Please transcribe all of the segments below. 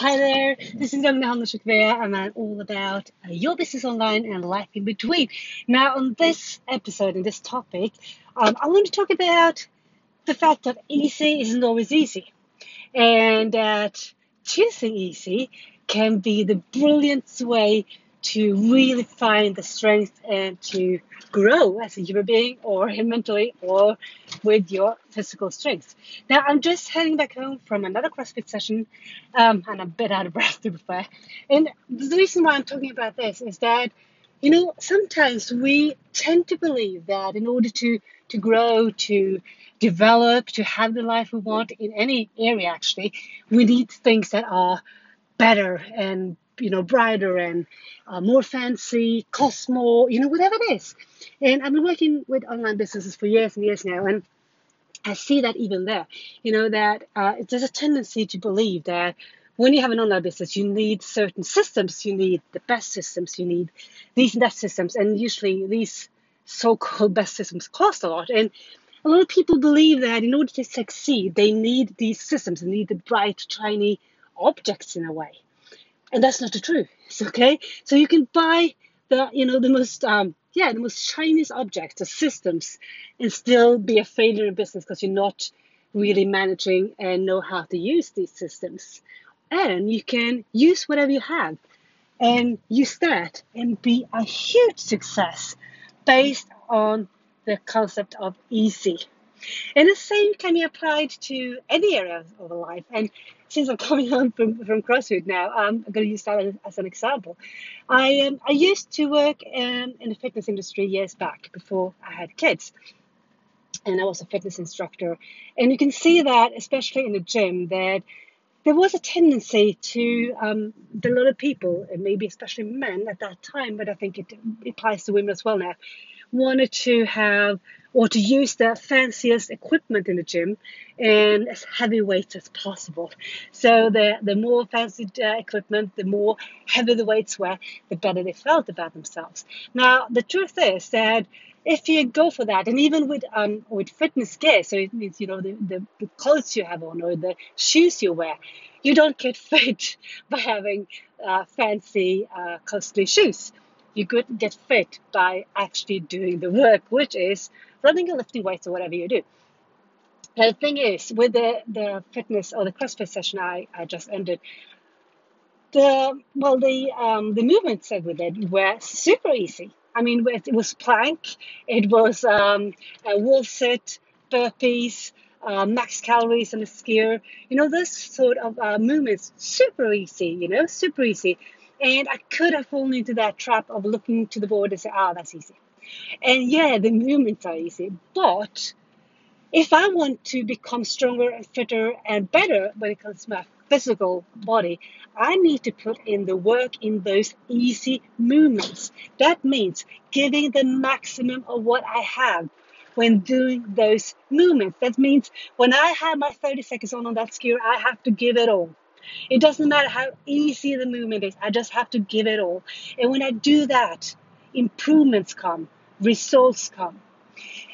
Hi there, this is Young Nahan Shukveya, and I'm all about uh, your business online and life in between. Now, on this episode, and this topic, um, I want to talk about the fact that easy isn't always easy, and that choosing easy can be the brilliant way to really find the strength and to grow as a human being or mentally or with your physical strength. Now, I'm just heading back home from another CrossFit session um, and I'm a bit out of breath to be fair. And the reason why I'm talking about this is that, you know, sometimes we tend to believe that in order to, to grow, to develop, to have the life we want in any area actually, we need things that are better and you know, brighter and uh, more fancy, cost more, you know, whatever it is. And I've been working with online businesses for years and years now, and I see that even there, you know, that uh, there's a tendency to believe that when you have an online business, you need certain systems, you need the best systems, you need these and that systems, and usually these so-called best systems cost a lot. And a lot of people believe that in order to succeed, they need these systems, they need the bright, shiny objects in a way and that's not the truth. Okay, so you can buy the you know the most um, yeah the most Chinese objects, the systems, and still be a failure in business because you're not really managing and know how to use these systems. And you can use whatever you have and use that and be a huge success based on the concept of easy. And the same can be applied to any area of life. And since I'm coming home from, from CrossFit now, um, I'm going to use that as, as an example. I um, I used to work um, in the fitness industry years back before I had kids. And I was a fitness instructor. And you can see that, especially in the gym, that there was a tendency to um, a lot of people, and maybe especially men at that time, but I think it, it applies to women as well now, wanted to have or to use the fanciest equipment in the gym and as heavy weights as possible. So the, the more fancy uh, equipment, the more heavy the weights were, the better they felt about themselves. Now, the truth is that if you go for that, and even with um, with fitness gear, so it means you know the, the, the clothes you have on or the shoes you wear, you don't get fit by having uh, fancy, uh, costly shoes you could get fit by actually doing the work, which is running or lifting weights or whatever you do. The thing is, with the, the fitness or the CrossFit session I, I just ended, the well the um, the movements that we did were super easy. I mean, it was plank, it was um, a wall sit, burpees, uh, max calories on a skier. You know, those sort of uh, movements, super easy. You know, super easy. And I could have fallen into that trap of looking to the board and say, ah, oh, that's easy. And yeah, the movements are easy. But if I want to become stronger and fitter and better when it comes to my physical body, I need to put in the work in those easy movements. That means giving the maximum of what I have when doing those movements. That means when I have my 30 seconds on on that skier, I have to give it all. It doesn't matter how easy the movement is, I just have to give it all. And when I do that, improvements come, results come.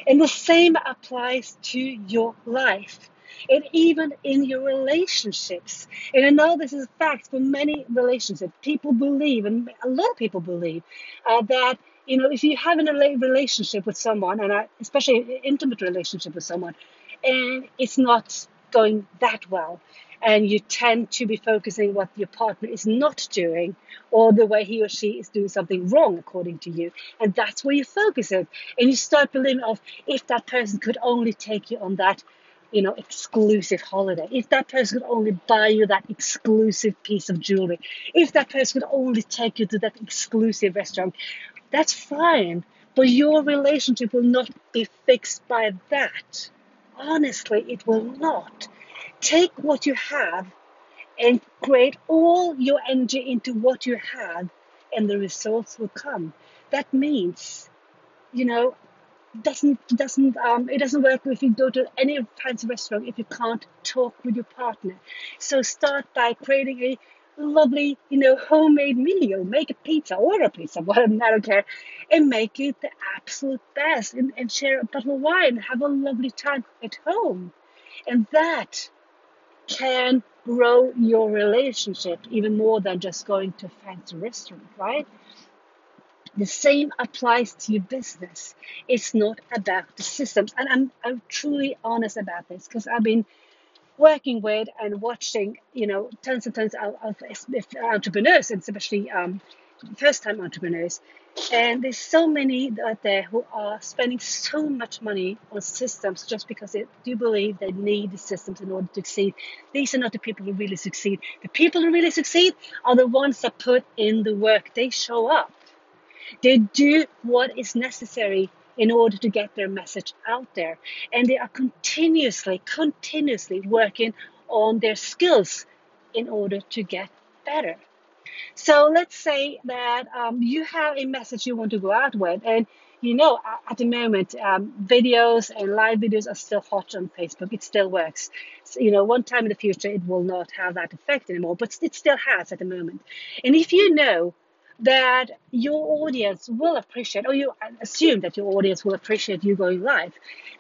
And the same applies to your life and even in your relationships. And I know this is a fact for many relationships. People believe, and a lot of people believe, uh, that you know if you have a relationship with someone, and especially an intimate relationship with someone, and it's not going that well, and you tend to be focusing what your partner is not doing or the way he or she is doing something wrong according to you. And that's where you focus it and you start believing of if that person could only take you on that you know exclusive holiday if that person could only buy you that exclusive piece of jewelry if that person could only take you to that exclusive restaurant that's fine. But your relationship will not be fixed by that. Honestly it will not take what you have and create all your energy into what you have, and the results will come. That means, you know, doesn't doesn't um it doesn't work if you go to any fancy restaurant if you can't talk with your partner. So start by creating a lovely, you know, homemade meal. Make a pizza, order a pizza, whatever, I don't care, and make it the absolute best. And, and share a bottle of wine. Have a lovely time at home, and that can grow your relationship even more than just going to a fancy restaurant, right? The same applies to your business. It's not about the systems. And I'm, I'm truly honest about this because I've been working with and watching, you know, tons and tons of, of entrepreneurs, and especially um, first time entrepreneurs. And there's so many out there who are spending so much money on systems just because they do believe they need the systems in order to succeed. These are not the people who really succeed. The people who really succeed are the ones that put in the work. They show up. They do what is necessary in order to get their message out there. And they are continuously, continuously working on their skills in order to get better. So let's say that um, you have a message you want to go out with, and you know at the moment um, videos and live videos are still hot on Facebook. It still works. So, you know, one time in the future it will not have that effect anymore, but it still has at the moment. And if you know that your audience will appreciate, or you assume that your audience will appreciate you going live,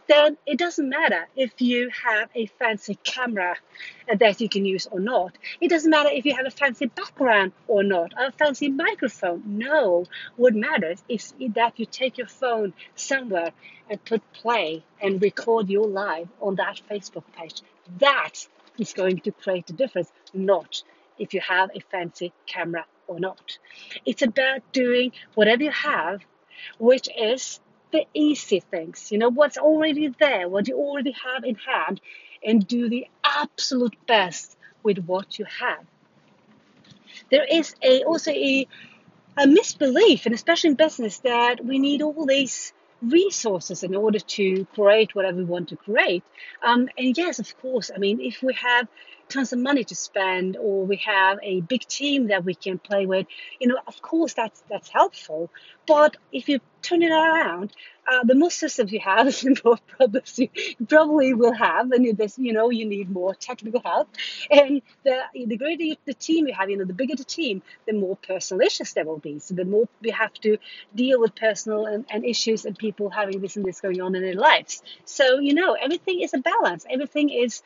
then it doesn't matter if you have a fancy camera that you can use or not. It doesn't matter if you have a fancy background or not, or a fancy microphone. No, what matters is that you take your phone somewhere and put play and record your live on that Facebook page. That is going to create a difference, not if you have a fancy camera or not. It's about doing whatever you have, which is the easy things, you know, what's already there, what you already have in hand, and do the absolute best with what you have. There is a also a, a misbelief, and especially in business, that we need all these resources in order to create whatever we want to create. Um, and yes, of course, I mean, if we have tons of money to spend or we have a big team that we can play with, you know, of course that's that's helpful. But if you turn it around, uh, the more systems you have, the more problems you probably will have, and this, you know, you need more technical help. And the the greater the team you have, you know, the bigger the team, the more personal issues there will be. So the more we have to deal with personal and, and issues and people having this and this going on in their lives. So you know, everything is a balance. Everything is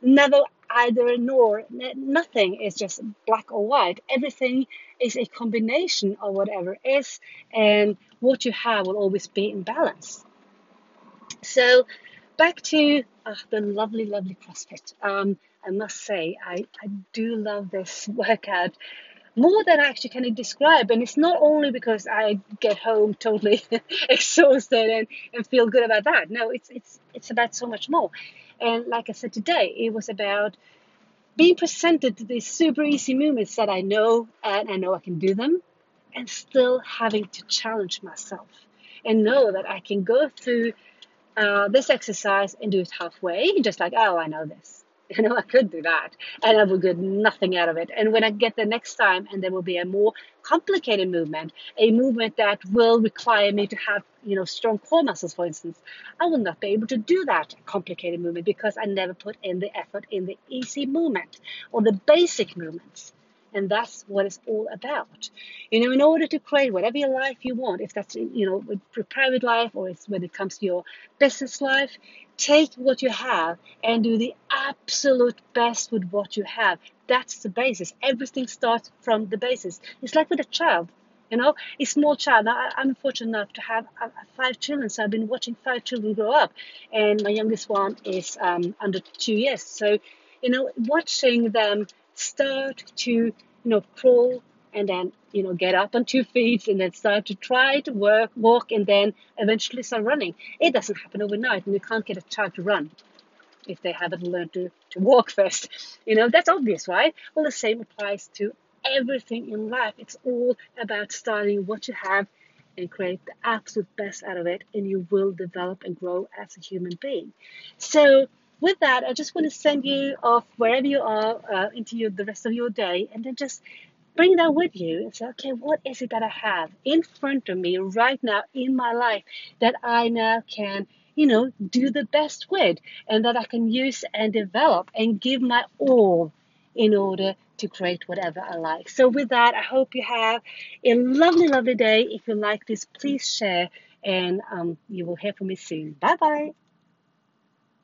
never either nor nothing is just black or white everything is a combination of whatever is and what you have will always be in balance so back to uh, the lovely lovely crossfit um, i must say I, I do love this workout more than I actually can describe. And it's not only because I get home totally exhausted and, and feel good about that. No, it's it's it's about so much more. And like I said today, it was about being presented to these super easy movements that I know and I know I can do them, and still having to challenge myself and know that I can go through uh, this exercise and do it halfway, just like, oh, I know this. You know, I could do that and I will get nothing out of it. And when I get the next time and there will be a more complicated movement, a movement that will require me to have, you know, strong core muscles, for instance, I will not be able to do that complicated movement because I never put in the effort in the easy movement or the basic movements. And that's what it's all about. You know, in order to create whatever your life you want, if that's, you know, your private life or it's when it comes to your business life, take what you have and do the absolute best with what you have. That's the basis. Everything starts from the basis. It's like with a child. You know, a small child. Now, I'm fortunate enough to have uh, five children, so I've been watching five children grow up, and my youngest one is um, under two years. So, you know, watching them start to you know crawl and then you know get up on two feet and then start to try to work walk and then eventually start running. It doesn't happen overnight and you can't get a child to run if they haven't learned to, to walk first. You know that's obvious right? Well the same applies to everything in life. It's all about starting what you have and create the absolute best out of it and you will develop and grow as a human being. So with that, I just want to send you off wherever you are uh, into your, the rest of your day, and then just bring that with you and say, okay, what is it that I have in front of me right now in my life that I now can, you know, do the best with, and that I can use and develop and give my all in order to create whatever I like. So, with that, I hope you have a lovely, lovely day. If you like this, please share, and um, you will hear from me soon. Bye bye.